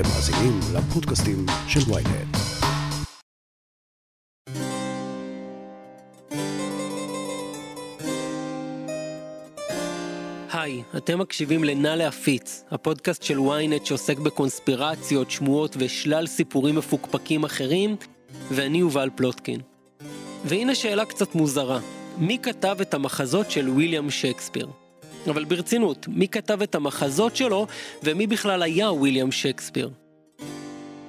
אתם מאזינים לפודקאסטים של ויינט. היי, אתם מקשיבים ל"נא להפיץ", הפודקאסט של ynet שעוסק בקונספירציות, שמועות ושלל סיפורים מפוקפקים אחרים, ואני יובל פלוטקין. והנה שאלה קצת מוזרה, מי כתב את המחזות של ויליאם שייקספיר? אבל ברצינות, מי כתב את המחזות שלו, ומי בכלל היה ויליאם שייקספיר?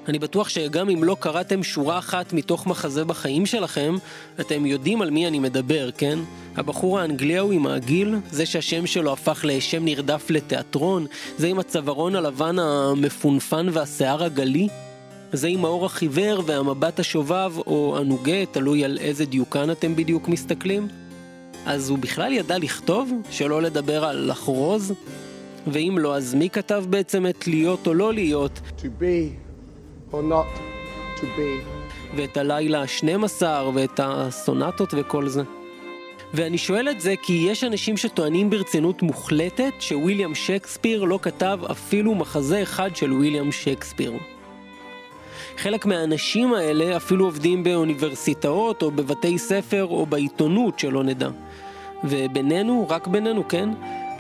אני בטוח שגם אם לא קראתם שורה אחת מתוך מחזה בחיים שלכם, אתם יודעים על מי אני מדבר, כן? הבחור האנגלי ההוא עם העגיל, זה שהשם שלו הפך לשם נרדף לתיאטרון, זה עם הצווארון הלבן המפונפן והשיער הגלי, זה עם האור החיוור והמבט השובב או הנוגה, תלוי על איזה דיוקן אתם בדיוק מסתכלים. אז הוא בכלל ידע לכתוב, שלא לדבר על לחרוז? ואם לא, אז מי כתב בעצם את להיות או לא להיות? to be or not to be. ואת הלילה ה-12 ואת הסונטות וכל זה. ואני שואל את זה כי יש אנשים שטוענים ברצינות מוחלטת שוויליאם שייקספיר לא כתב אפילו מחזה אחד של וויליאם שייקספיר. חלק מהאנשים האלה אפילו עובדים באוניברסיטאות או בבתי ספר או בעיתונות שלא נדע. ובינינו, רק בינינו, כן?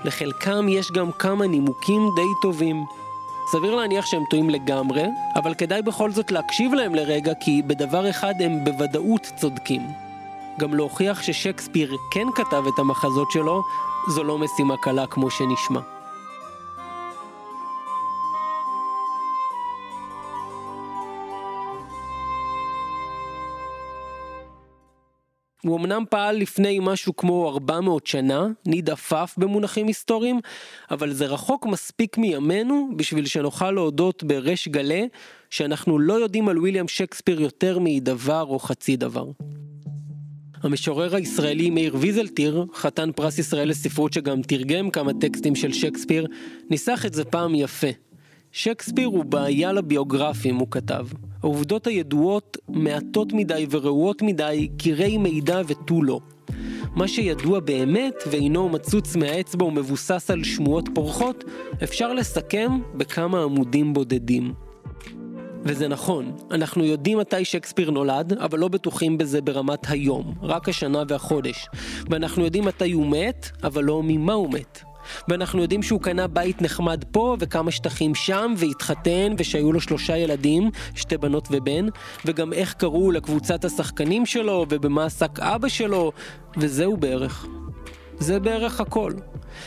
לחלקם יש גם כמה נימוקים די טובים. סביר להניח שהם טועים לגמרי, אבל כדאי בכל זאת להקשיב להם לרגע כי בדבר אחד הם בוודאות צודקים. גם להוכיח ששייקספיר כן כתב את המחזות שלו, זו לא משימה קלה כמו שנשמע. הוא אמנם פעל לפני משהו כמו 400 שנה, ניד עפף במונחים היסטוריים, אבל זה רחוק מספיק מימינו בשביל שנוכל להודות בריש גלי שאנחנו לא יודעים על ויליאם שייקספיר יותר מדבר או חצי דבר. המשורר הישראלי מאיר ויזלטיר, חתן פרס ישראל לספרות שגם תרגם כמה טקסטים של שייקספיר, ניסח את זה פעם יפה. שייקספיר הוא בעיה לביוגרפים, הוא כתב. העובדות הידועות מעטות מדי ורעועות מדי, קירי מידע ותו לא. מה שידוע באמת ואינו מצוץ מהאצבע ומבוסס על שמועות פורחות, אפשר לסכם בכמה עמודים בודדים. וזה נכון, אנחנו יודעים מתי שייקספיר נולד, אבל לא בטוחים בזה ברמת היום, רק השנה והחודש. ואנחנו יודעים מתי הוא מת, אבל לא ממה הוא מת. ואנחנו יודעים שהוא קנה בית נחמד פה וכמה שטחים שם והתחתן ושהיו לו שלושה ילדים, שתי בנות ובן, וגם איך קראו לקבוצת השחקנים שלו ובמה עסק אבא שלו, וזהו בערך. זה בערך הכל.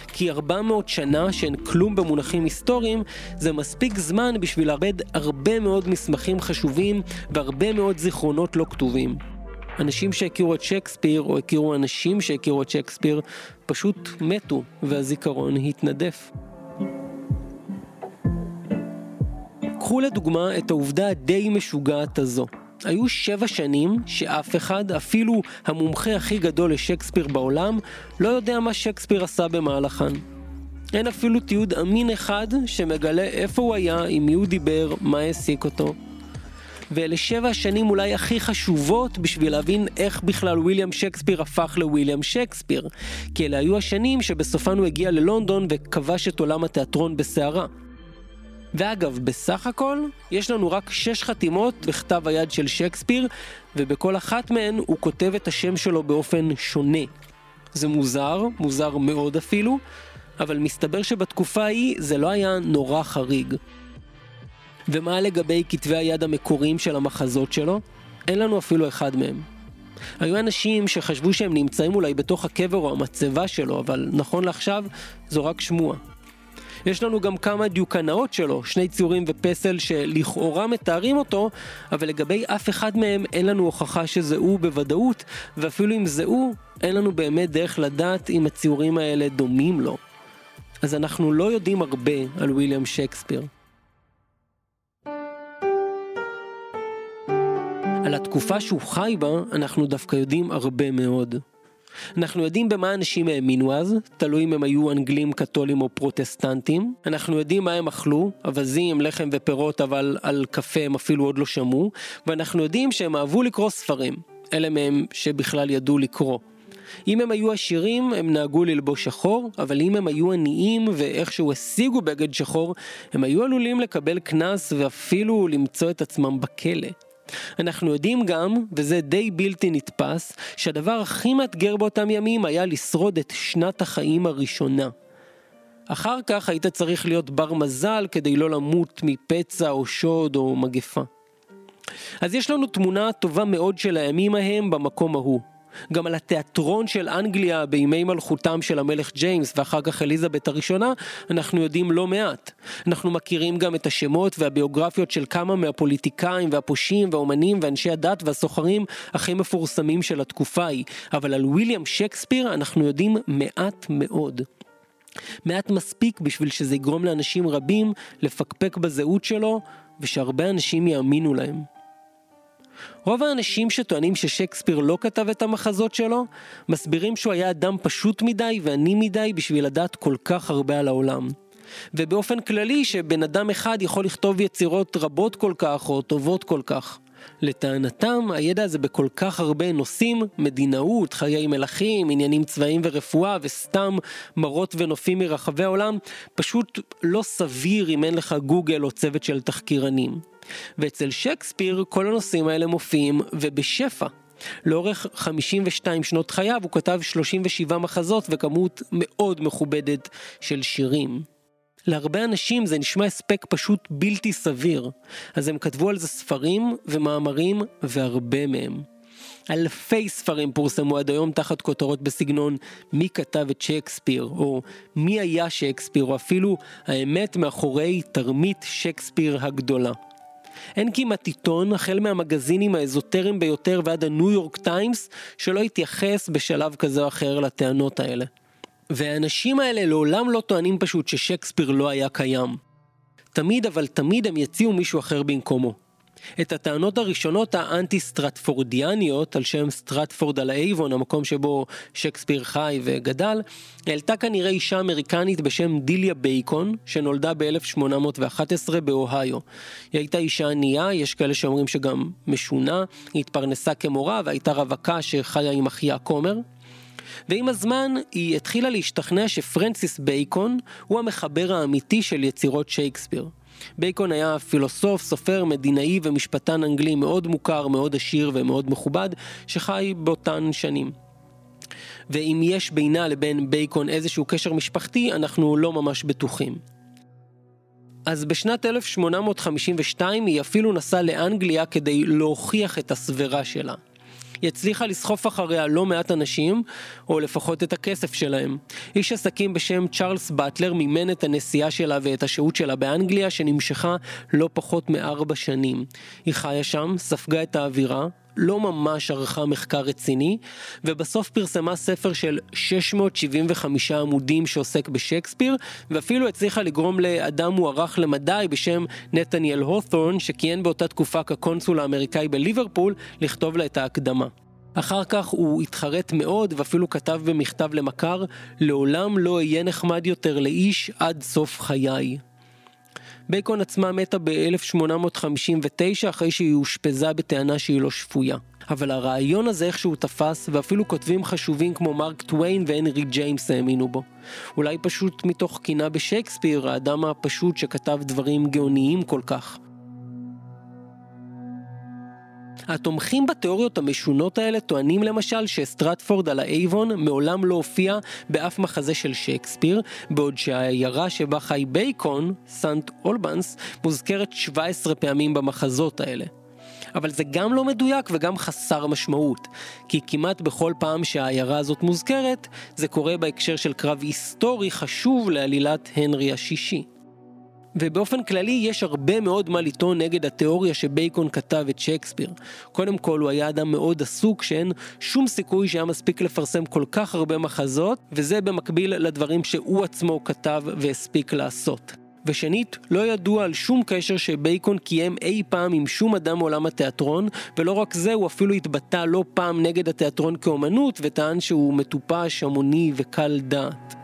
כי 400 שנה שהן כלום במונחים היסטוריים, זה מספיק זמן בשביל לאבד הרבה מאוד מסמכים חשובים והרבה מאוד זיכרונות לא כתובים. אנשים שהכירו את שייקספיר, או הכירו אנשים שהכירו את שייקספיר, פשוט מתו, והזיכרון התנדף. קחו לדוגמה את העובדה הדי משוגעת הזו. היו שבע שנים שאף אחד, אפילו המומחה הכי גדול לשייקספיר בעולם, לא יודע מה שייקספיר עשה במהלכן. אין אפילו תיעוד אמין אחד שמגלה איפה הוא היה, עם מי הוא דיבר, מה העסיק אותו. ואלה שבע השנים אולי הכי חשובות בשביל להבין איך בכלל ויליאם שייקספיר הפך לוויליאם שייקספיר. כי אלה היו השנים שבסופן הוא הגיע ללונדון וכבש את עולם התיאטרון בסערה. ואגב, בסך הכל, יש לנו רק שש חתימות בכתב היד של שייקספיר, ובכל אחת מהן הוא כותב את השם שלו באופן שונה. זה מוזר, מוזר מאוד אפילו, אבל מסתבר שבתקופה ההיא זה לא היה נורא חריג. ומה לגבי כתבי היד המקוריים של המחזות שלו? אין לנו אפילו אחד מהם. היו אנשים שחשבו שהם נמצאים אולי בתוך הקבר או המצבה שלו, אבל נכון לעכשיו זו רק שמועה. יש לנו גם כמה דיוקנאות שלו, שני ציורים ופסל שלכאורה מתארים אותו, אבל לגבי אף אחד מהם אין לנו הוכחה שזה הוא בוודאות, ואפילו אם זה הוא, אין לנו באמת דרך לדעת אם הציורים האלה דומים לו. אז אנחנו לא יודעים הרבה על ויליאם שייקספיר. על התקופה שהוא חי בה, אנחנו דווקא יודעים הרבה מאוד. אנחנו יודעים במה אנשים האמינו אז, תלוי אם הם היו אנגלים, קתולים או פרוטסטנטים. אנחנו יודעים מה הם אכלו, אווזים, לחם ופירות, אבל על קפה הם אפילו עוד לא שמעו. ואנחנו יודעים שהם אהבו לקרוא ספרים. אלה מהם שבכלל ידעו לקרוא. אם הם היו עשירים, הם נהגו ללבוש שחור, אבל אם הם היו עניים ואיכשהו השיגו בגד שחור, הם היו עלולים לקבל קנס ואפילו למצוא את עצמם בכלא. אנחנו יודעים גם, וזה די בלתי נתפס, שהדבר הכי מאתגר באותם ימים היה לשרוד את שנת החיים הראשונה. אחר כך היית צריך להיות בר מזל כדי לא למות מפצע או שוד או מגפה. אז יש לנו תמונה טובה מאוד של הימים ההם במקום ההוא. גם על התיאטרון של אנגליה בימי מלכותם של המלך ג'יימס ואחר כך אליזבת הראשונה, אנחנו יודעים לא מעט. אנחנו מכירים גם את השמות והביוגרפיות של כמה מהפוליטיקאים והפושעים והאומנים ואנשי הדת והסוחרים הכי מפורסמים של התקופה ההיא, אבל על ויליאם שייקספיר אנחנו יודעים מעט מאוד. מעט מספיק בשביל שזה יגרום לאנשים רבים לפקפק בזהות שלו ושהרבה אנשים יאמינו להם. רוב האנשים שטוענים ששייקספיר לא כתב את המחזות שלו, מסבירים שהוא היה אדם פשוט מדי ועני מדי בשביל לדעת כל כך הרבה על העולם. ובאופן כללי שבן אדם אחד יכול לכתוב יצירות רבות כל כך או טובות כל כך. לטענתם, הידע הזה בכל כך הרבה נושאים, מדינאות, חיי מלכים, עניינים צבאיים ורפואה, וסתם מראות ונופים מרחבי העולם, פשוט לא סביר אם אין לך גוגל או צוות של תחקירנים. ואצל שייקספיר כל הנושאים האלה מופיעים ובשפע. לאורך 52 שנות חייו הוא כתב 37 מחזות וכמות מאוד מכובדת של שירים. להרבה אנשים זה נשמע הספק פשוט בלתי סביר, אז הם כתבו על זה ספרים ומאמרים והרבה מהם. אלפי ספרים פורסמו עד היום תחת כותרות בסגנון מי כתב את שייקספיר, או מי היה שייקספיר, או אפילו האמת מאחורי תרמית שייקספיר הגדולה. אין כמעט עיתון, החל מהמגזינים האזוטריים ביותר ועד הניו יורק טיימס, שלא התייחס בשלב כזה או אחר לטענות האלה. והאנשים האלה לעולם לא טוענים פשוט ששייקספיר לא היה קיים. תמיד אבל תמיד הם יציעו מישהו אחר במקומו. את הטענות הראשונות האנטי-סטרטפורדיאניות, על שם סטרטפורד על האייבון, המקום שבו שייקספיר חי וגדל, העלתה כנראה אישה אמריקנית בשם דיליה בייקון, שנולדה ב-1811 באוהיו. היא הייתה אישה ענייה, יש כאלה שאומרים שגם משונה, היא התפרנסה כמורה והייתה רווקה שחיה עם אחיה כומר. ועם הזמן היא התחילה להשתכנע שפרנסיס בייקון הוא המחבר האמיתי של יצירות שייקספיר. בייקון היה פילוסוף, סופר, מדינאי ומשפטן אנגלי מאוד מוכר, מאוד עשיר ומאוד מכובד, שחי באותן שנים. ואם יש בינה לבין בייקון איזשהו קשר משפחתי, אנחנו לא ממש בטוחים. אז בשנת 1852 היא אפילו נסעה לאנגליה כדי להוכיח את הסברה שלה. היא הצליחה לסחוף אחריה לא מעט אנשים, או לפחות את הכסף שלהם. איש עסקים בשם צ'ארלס באטלר מימן את הנסיעה שלה ואת השהות שלה באנגליה, שנמשכה לא פחות מארבע שנים. היא חיה שם, ספגה את האווירה, לא ממש ערכה מחקר רציני, ובסוף פרסמה ספר של 675 עמודים שעוסק בשייקספיר, ואפילו הצליחה לגרום לאדם מוערך למדי בשם נתניאל הות'ורן, שכיהן באותה תקופה כקונסול האמריקאי בליברפול, לכתוב לה את ההקדמה. אחר כך הוא התחרט מאוד ואפילו כתב במכתב למכר, לעולם לא אהיה נחמד יותר לאיש עד סוף חיי. בייקון עצמה מתה ב-1859 אחרי שהיא אושפזה בטענה שהיא לא שפויה. אבל הרעיון הזה איכשהו תפס, ואפילו כותבים חשובים כמו מרק טוויין והנרי ג'יימס האמינו בו. אולי פשוט מתוך קינה בשייקספיר, האדם הפשוט שכתב דברים גאוניים כל כך. התומכים בתיאוריות המשונות האלה טוענים למשל שסטרטפורד על האייבון מעולם לא הופיע באף מחזה של שייקספיר, בעוד שהעיירה שבה חי בייקון, סנט אולבנס, מוזכרת 17 פעמים במחזות האלה. אבל זה גם לא מדויק וגם חסר משמעות, כי כמעט בכל פעם שהעיירה הזאת מוזכרת, זה קורה בהקשר של קרב היסטורי חשוב לעלילת הנרי השישי. ובאופן כללי יש הרבה מאוד מה לטעון נגד התיאוריה שבייקון כתב את שייקספיר. קודם כל הוא היה אדם מאוד עסוק שאין שום סיכוי שהיה מספיק לפרסם כל כך הרבה מחזות, וזה במקביל לדברים שהוא עצמו כתב והספיק לעשות. ושנית, לא ידוע על שום קשר שבייקון קיים אי פעם עם שום אדם מעולם התיאטרון, ולא רק זה, הוא אפילו התבטא לא פעם נגד התיאטרון כאומנות, וטען שהוא מטופש, המוני וקל דעת.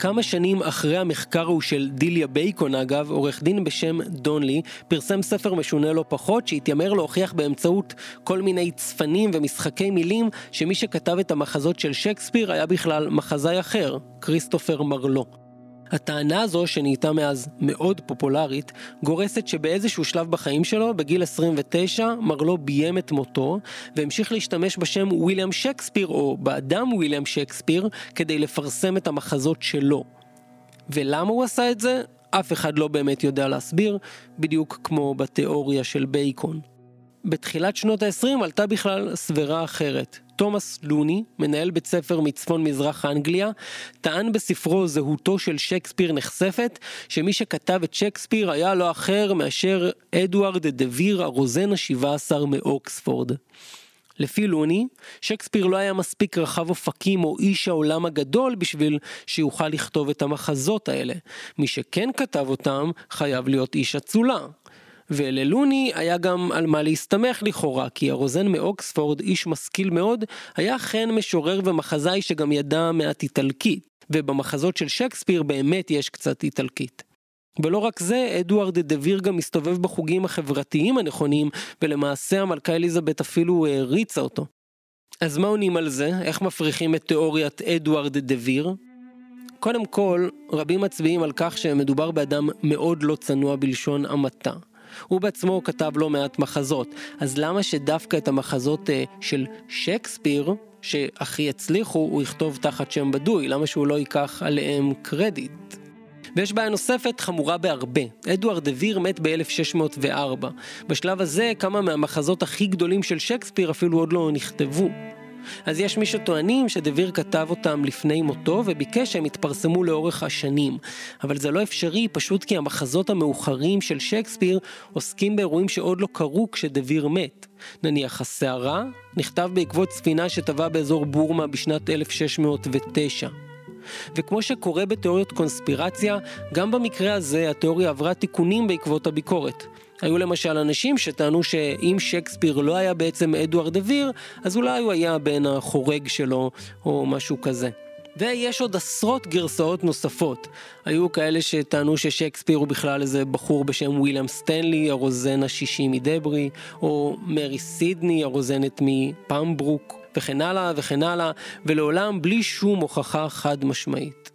כמה שנים אחרי המחקר ההוא של דיליה בייקון אגב, עורך דין בשם דונלי פרסם ספר משונה לא פחות שהתיימר להוכיח באמצעות כל מיני צפנים ומשחקי מילים שמי שכתב את המחזות של שייקספיר היה בכלל מחזאי אחר, כריסטופר מרלו. הטענה הזו, שנהייתה מאז מאוד פופולרית, גורסת שבאיזשהו שלב בחיים שלו, בגיל 29, מרלו ביים את מותו, והמשיך להשתמש בשם וויליאם שייקספיר, או באדם וויליאם שייקספיר, כדי לפרסם את המחזות שלו. ולמה הוא עשה את זה? אף אחד לא באמת יודע להסביר, בדיוק כמו בתיאוריה של בייקון. בתחילת שנות ה-20 עלתה בכלל סברה אחרת. תומאס לוני, מנהל בית ספר מצפון מזרח אנגליה, טען בספרו זהותו של שייקספיר נחשפת, שמי שכתב את שייקספיר היה לא אחר מאשר אדוארד דה ויר הרוזן ה-17 מאוקספורד. לפי לוני, שייקספיר לא היה מספיק רחב אופקים או איש העולם הגדול בשביל שיוכל לכתוב את המחזות האלה. מי שכן כתב אותם, חייב להיות איש אצולה. וללוני היה גם על מה להסתמך לכאורה, כי הרוזן מאוקספורד, איש משכיל מאוד, היה אכן משורר ומחזאי שגם ידע מעט איטלקית, ובמחזות של שייקספיר באמת יש קצת איטלקית. ולא רק זה, אדוארד דביר גם מסתובב בחוגים החברתיים הנכונים, ולמעשה המלכה אליזבת אפילו העריצה אותו. אז מה עונים על זה? איך מפריחים את תיאוריית אדוארד דביר? קודם כל, רבים מצביעים על כך שמדובר באדם מאוד לא צנוע בלשון המעטה. הוא בעצמו כתב לא מעט מחזות, אז למה שדווקא את המחזות אה, של שייקספיר, שהכי הצליחו, הוא יכתוב תחת שם בדוי? למה שהוא לא ייקח עליהם קרדיט? ויש בעיה נוספת חמורה בהרבה. אדוארד דביר מת ב-1604. בשלב הזה כמה מהמחזות הכי גדולים של שייקספיר אפילו עוד לא נכתבו. אז יש מי שטוענים שדביר כתב אותם לפני מותו וביקש שהם יתפרסמו לאורך השנים. אבל זה לא אפשרי פשוט כי המחזות המאוחרים של שייקספיר עוסקים באירועים שעוד לא קרו כשדביר מת. נניח הסערה נכתב בעקבות ספינה שטבעה באזור בורמה בשנת 1609. וכמו שקורה בתיאוריות קונספירציה, גם במקרה הזה התיאוריה עברה תיקונים בעקבות הביקורת. היו למשל אנשים שטענו שאם שייקספיר לא היה בעצם אדוארד דביר, אז אולי הוא היה בן החורג שלו או משהו כזה. ויש עוד עשרות גרסאות נוספות. היו כאלה שטענו ששייקספיר הוא בכלל איזה בחור בשם וויליאם סטנלי, הרוזן השישי מדברי, או מרי סידני, הרוזנת מפמברוק, וכן הלאה וכן הלאה, ולעולם בלי שום הוכחה חד משמעית.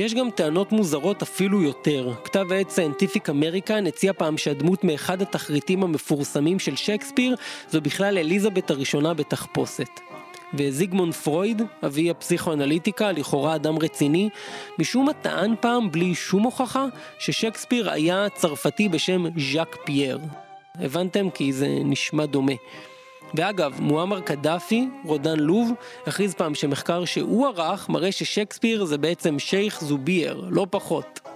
יש גם טענות מוזרות אפילו יותר. כתב העת סיינטיפיק אמריקן הציע פעם שהדמות מאחד התחריטים המפורסמים של שייקספיר זו בכלל אליזבת הראשונה בתחפושת. וזיגמונד פרויד, אבי הפסיכואנליטיקה, לכאורה אדם רציני, משום מה טען פעם, בלי שום הוכחה, ששייקספיר היה צרפתי בשם ז'אק פייר. הבנתם? כי זה נשמע דומה. ואגב, מועמר קדאפי, רודן לוב, הכריז פעם שמחקר שהוא ערך מראה ששייקספיר זה בעצם שייח' זוביר, לא פחות.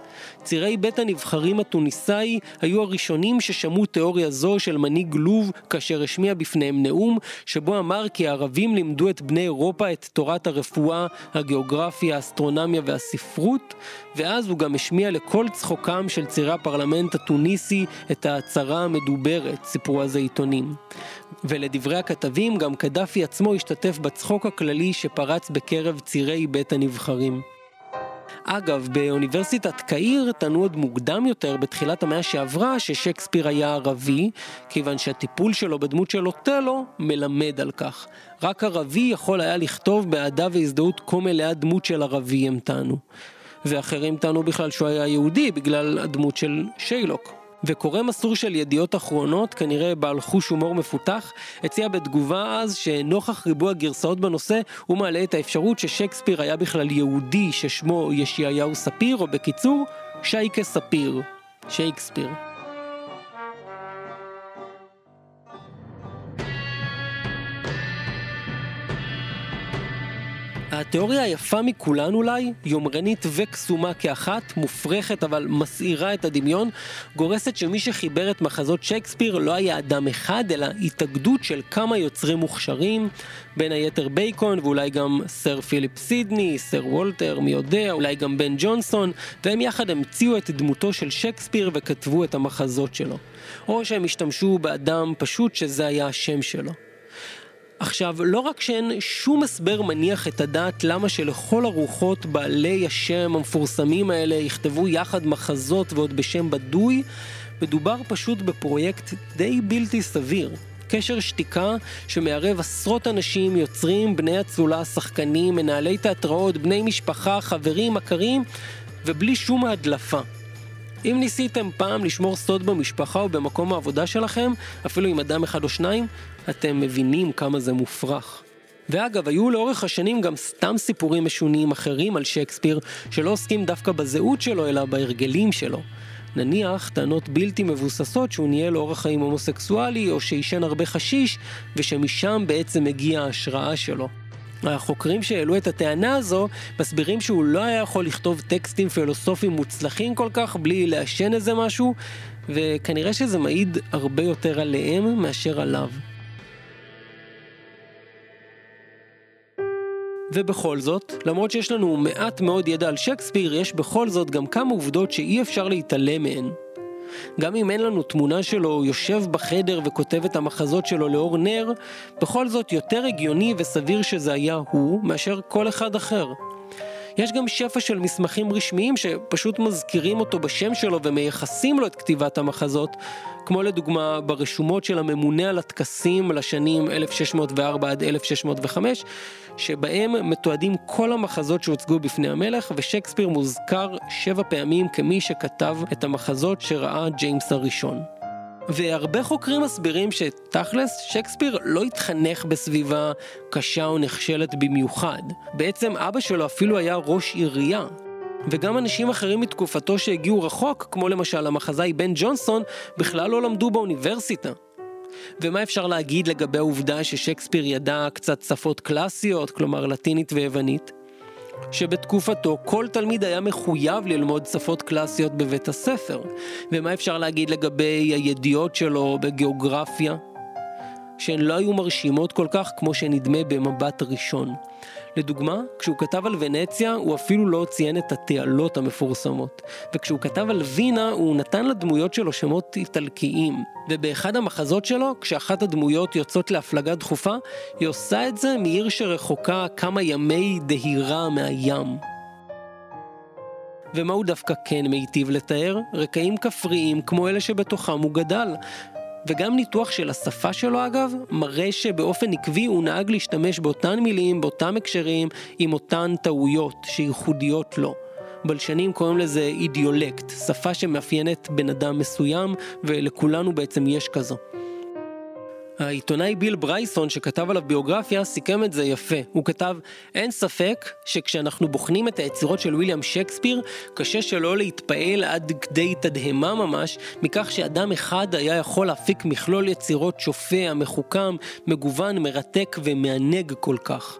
צירי בית הנבחרים התוניסאי היו הראשונים ששמעו תיאוריה זו של מנהיג לוב כאשר השמיע בפניהם נאום שבו אמר כי הערבים לימדו את בני אירופה את תורת הרפואה, הגיאוגרפיה, האסטרונמיה והספרות ואז הוא גם השמיע לכל צחוקם של צירי הפרלמנט התוניסי את ההצהרה המדוברת, סיפרו אז העיתונים. ולדברי הכתבים גם קדאפי עצמו השתתף בצחוק הכללי שפרץ בקרב צירי בית הנבחרים. אגב, באוניברסיטת קהיר טענו עוד מוקדם יותר, בתחילת המאה שעברה, ששייקספיר היה ערבי, כיוון שהטיפול שלו בדמות של אוטלו מלמד על כך. רק ערבי יכול היה לכתוב באהדה והזדהות כה מלאה דמות של ערבי, הם טענו. ואחרים טענו בכלל שהוא היה יהודי, בגלל הדמות של שיילוק. וקורא מסור של ידיעות אחרונות, כנראה בעל חוש הומור מפותח, הציע בתגובה אז שנוכח ריבוי הגרסאות בנושא, הוא מעלה את האפשרות ששייקספיר היה בכלל יהודי ששמו ישעיהו ספיר, או בקיצור, שייקה ספיר. שייקספיר. התיאוריה היפה מכולן אולי, יומרנית וקסומה כאחת, מופרכת אבל מסעירה את הדמיון, גורסת שמי שחיבר את מחזות שייקספיר לא היה אדם אחד, אלא התאגדות של כמה יוצרים מוכשרים, בין היתר בייקון ואולי גם סר פיליפ סידני, סר וולטר, מי יודע, אולי גם בן ג'ונסון, והם יחד המציאו את דמותו של שייקספיר וכתבו את המחזות שלו. או שהם השתמשו באדם פשוט שזה היה השם שלו. עכשיו, לא רק שאין שום הסבר מניח את הדעת למה שלכל הרוחות בעלי השם המפורסמים האלה יכתבו יחד מחזות ועוד בשם בדוי, מדובר פשוט בפרויקט די בלתי סביר. קשר שתיקה שמערב עשרות אנשים, יוצרים, בני אצולה, שחקנים, מנהלי תיאטראות, בני משפחה, חברים, מכרים, ובלי שום הדלפה. אם ניסיתם פעם לשמור סוד במשפחה או במקום העבודה שלכם, אפילו עם אדם אחד או שניים, אתם מבינים כמה זה מופרך. ואגב, היו לאורך השנים גם סתם סיפורים משונים אחרים על שייקספיר, שלא עוסקים דווקא בזהות שלו, אלא בהרגלים שלו. נניח טענות בלתי מבוססות שהוא ניהל אורח חיים הומוסקסואלי, או שעישן הרבה חשיש, ושמשם בעצם הגיעה ההשראה שלו. החוקרים שהעלו את הטענה הזו מסבירים שהוא לא היה יכול לכתוב טקסטים פילוסופיים מוצלחים כל כך בלי לעשן איזה משהו, וכנראה שזה מעיד הרבה יותר עליהם מאשר עליו. ובכל זאת, למרות שיש לנו מעט מאוד ידע על שייקספיר, יש בכל זאת גם כמה עובדות שאי אפשר להתעלם מהן. גם אם אין לנו תמונה שלו יושב בחדר וכותב את המחזות שלו לאור נר, בכל זאת יותר הגיוני וסביר שזה היה הוא מאשר כל אחד אחר. יש גם שפע של מסמכים רשמיים שפשוט מזכירים אותו בשם שלו ומייחסים לו את כתיבת המחזות, כמו לדוגמה ברשומות של הממונה על הטקסים לשנים 1604 עד 1605, שבהם מתועדים כל המחזות שהוצגו בפני המלך, ושייקספיר מוזכר שבע פעמים כמי שכתב את המחזות שראה ג'יימס הראשון. והרבה חוקרים מסבירים שתכלס, שייקספיר לא התחנך בסביבה קשה או נחשלת במיוחד. בעצם אבא שלו אפילו היה ראש עירייה. וגם אנשים אחרים מתקופתו שהגיעו רחוק, כמו למשל המחזאי בן ג'ונסון, בכלל לא למדו באוניברסיטה. ומה אפשר להגיד לגבי העובדה ששייקספיר ידע קצת שפות קלאסיות, כלומר לטינית ויוונית? שבתקופתו כל תלמיד היה מחויב ללמוד שפות קלאסיות בבית הספר. ומה אפשר להגיד לגבי הידיעות שלו בגיאוגרפיה? שהן לא היו מרשימות כל כך כמו שנדמה במבט ראשון. לדוגמה, כשהוא כתב על ונציה, הוא אפילו לא ציין את התעלות המפורסמות. וכשהוא כתב על וינה, הוא נתן לדמויות שלו שמות איטלקיים. ובאחד המחזות שלו, כשאחת הדמויות יוצאות להפלגה דחופה, היא עושה את זה מעיר שרחוקה כמה ימי דהירה מהים. ומה הוא דווקא כן מיטיב לתאר? רקעים כפריים כמו אלה שבתוכם הוא גדל. וגם ניתוח של השפה שלו אגב, מראה שבאופן עקבי הוא נהג להשתמש באותן מילים, באותם הקשרים, עם אותן טעויות שייחודיות לו. בלשנים קוראים לזה אידיאולקט, שפה שמאפיינת בן אדם מסוים, ולכולנו בעצם יש כזו. העיתונאי ביל ברייסון שכתב עליו ביוגרפיה סיכם את זה יפה. הוא כתב, אין ספק שכשאנחנו בוחנים את היצירות של ויליאם שייקספיר, קשה שלא להתפעל עד כדי תדהמה ממש, מכך שאדם אחד היה יכול להפיק מכלול יצירות שופע, מחוכם, מגוון, מרתק ומענג כל כך.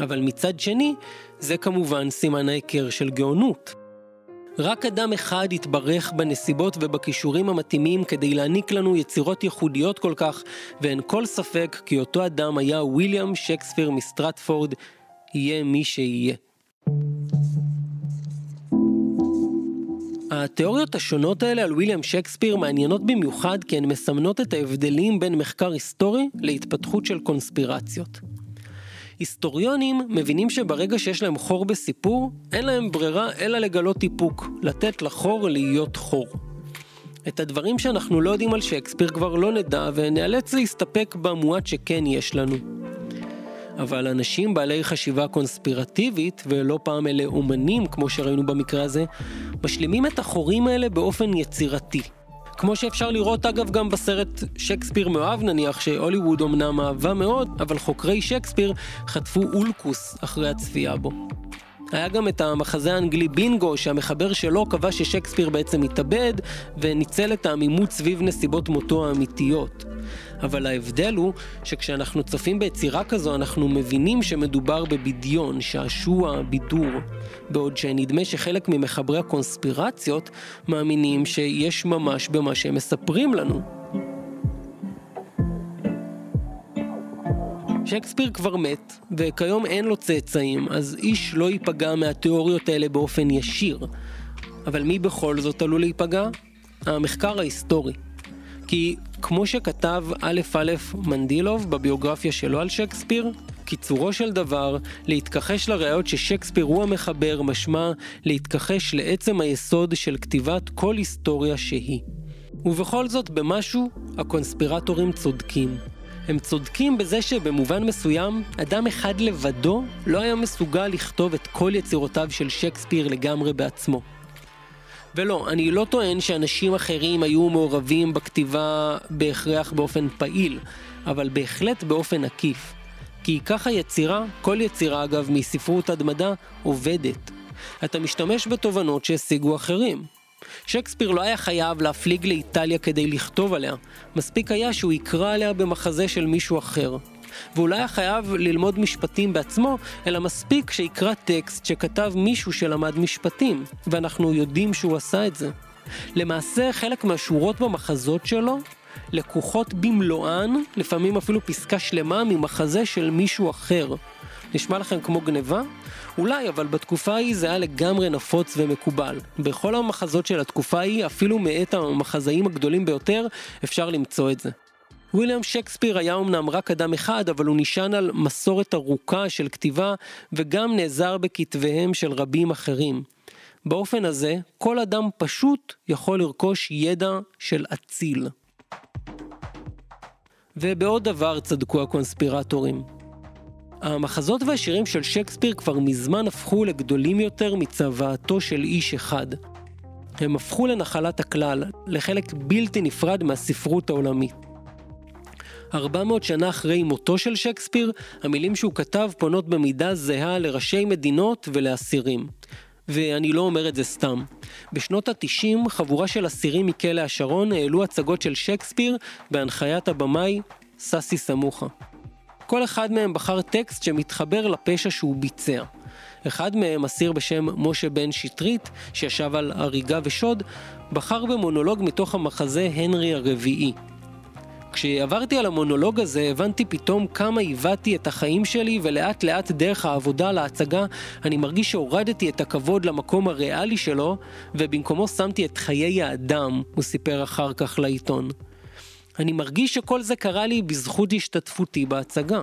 אבל מצד שני, זה כמובן סימן ההיכר של גאונות. רק אדם אחד התברך בנסיבות ובכישורים המתאימים כדי להעניק לנו יצירות ייחודיות כל כך, ואין כל ספק כי אותו אדם היה ויליאם שייקספיר מסטרטפורד, יהיה מי שיהיה. התיאוריות השונות האלה על ויליאם שייקספיר מעניינות במיוחד כי הן מסמנות את ההבדלים בין מחקר היסטורי להתפתחות של קונספירציות. היסטוריונים מבינים שברגע שיש להם חור בסיפור, אין להם ברירה אלא לגלות איפוק, לתת לחור להיות חור. את הדברים שאנחנו לא יודעים על שייקספיר כבר לא נדע ונאלץ להסתפק במועט שכן יש לנו. אבל אנשים בעלי חשיבה קונספירטיבית, ולא פעם אלה אומנים כמו שראינו במקרה הזה, משלימים את החורים האלה באופן יצירתי. כמו שאפשר לראות אגב גם בסרט שייקספיר מאוהב נניח, שהוליווד אמנם אהבה מאוד, אבל חוקרי שייקספיר חטפו אולקוס אחרי הצפייה בו. היה גם את המחזה האנגלי בינגו, שהמחבר שלו קבע ששייקספיר בעצם התאבד, וניצל את העמימות סביב נסיבות מותו האמיתיות. אבל ההבדל הוא שכשאנחנו צופים ביצירה כזו אנחנו מבינים שמדובר בבדיון, שעשוע, בידור. בעוד שנדמה שחלק ממחברי הקונספירציות מאמינים שיש ממש במה שהם מספרים לנו. שייקספיר כבר מת, וכיום אין לו צאצאים, אז איש לא ייפגע מהתיאוריות האלה באופן ישיר. אבל מי בכל זאת עלול להיפגע? המחקר ההיסטורי. כי כמו שכתב א' א' מנדילוב בביוגרפיה שלו על שייקספיר, קיצורו של דבר, להתכחש לראיות ששייקספיר הוא המחבר משמע להתכחש לעצם היסוד של כתיבת כל היסטוריה שהיא. ובכל זאת, במשהו, הקונספירטורים צודקים. הם צודקים בזה שבמובן מסוים, אדם אחד לבדו לא היה מסוגל לכתוב את כל יצירותיו של שייקספיר לגמרי בעצמו. ולא, אני לא טוען שאנשים אחרים היו מעורבים בכתיבה בהכרח באופן פעיל, אבל בהחלט באופן עקיף. כי ככה יצירה, כל יצירה אגב מספרות עד מדע, עובדת. אתה משתמש בתובנות שהשיגו אחרים. שייקספיר לא היה חייב להפליג לאיטליה כדי לכתוב עליה, מספיק היה שהוא יקרא עליה במחזה של מישהו אחר. והוא לא היה חייב ללמוד משפטים בעצמו, אלא מספיק שיקרא טקסט שכתב מישהו שלמד משפטים, ואנחנו יודעים שהוא עשה את זה. למעשה, חלק מהשורות במחזות שלו לקוחות במלואן, לפעמים אפילו פסקה שלמה ממחזה של מישהו אחר. נשמע לכם כמו גניבה? אולי, אבל בתקופה ההיא זה היה לגמרי נפוץ ומקובל. בכל המחזות של התקופה ההיא, אפילו מאת המחזאים הגדולים ביותר, אפשר למצוא את זה. וויליאם שייקספיר היה אמנם רק אדם אחד, אבל הוא נשען על מסורת ארוכה של כתיבה, וגם נעזר בכתביהם של רבים אחרים. באופן הזה, כל אדם פשוט יכול לרכוש ידע של אציל. ובעוד דבר צדקו הקונספירטורים. המחזות והשירים של שייקספיר כבר מזמן הפכו לגדולים יותר מצוואתו של איש אחד. הם הפכו לנחלת הכלל, לחלק בלתי נפרד מהספרות העולמית. 400 שנה אחרי מותו של שייקספיר, המילים שהוא כתב פונות במידה זהה לראשי מדינות ולאסירים. ואני לא אומר את זה סתם. בשנות ה-90 חבורה של אסירים מכלא השרון העלו הצגות של שייקספיר בהנחיית הבמאי ססי סמוכה. כל אחד מהם בחר טקסט שמתחבר לפשע שהוא ביצע. אחד מהם, אסיר בשם משה בן שטרית, שישב על הריגה ושוד, בחר במונולוג מתוך המחזה הנרי הרביעי, כשעברתי על המונולוג הזה, הבנתי פתאום כמה עיוותי את החיים שלי, ולאט לאט דרך העבודה להצגה, אני מרגיש שהורדתי את הכבוד למקום הריאלי שלו, ובמקומו שמתי את חיי האדם, הוא סיפר אחר כך לעיתון. אני מרגיש שכל זה קרה לי בזכות השתתפותי בהצגה.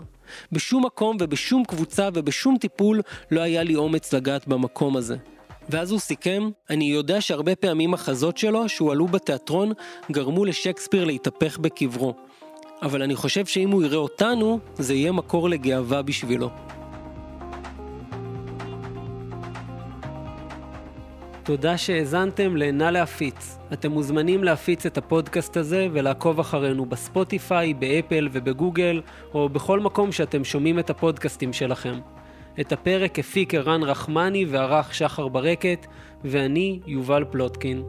בשום מקום ובשום קבוצה ובשום טיפול לא היה לי אומץ לגעת במקום הזה. ואז הוא סיכם, אני יודע שהרבה פעמים החזות שלו, שהועלו בתיאטרון, גרמו לשייקספיר להתהפך בקברו. אבל אני חושב שאם הוא יראה אותנו, זה יהיה מקור לגאווה בשבילו. תודה שהאזנתם ל"נא להפיץ". אתם מוזמנים להפיץ את הפודקאסט הזה ולעקוב אחרינו בספוטיפיי, באפל ובגוגל, או בכל מקום שאתם שומעים את הפודקאסטים שלכם. את הפרק הפיק ערן רחמני וערך שחר ברקת, ואני יובל פלוטקין.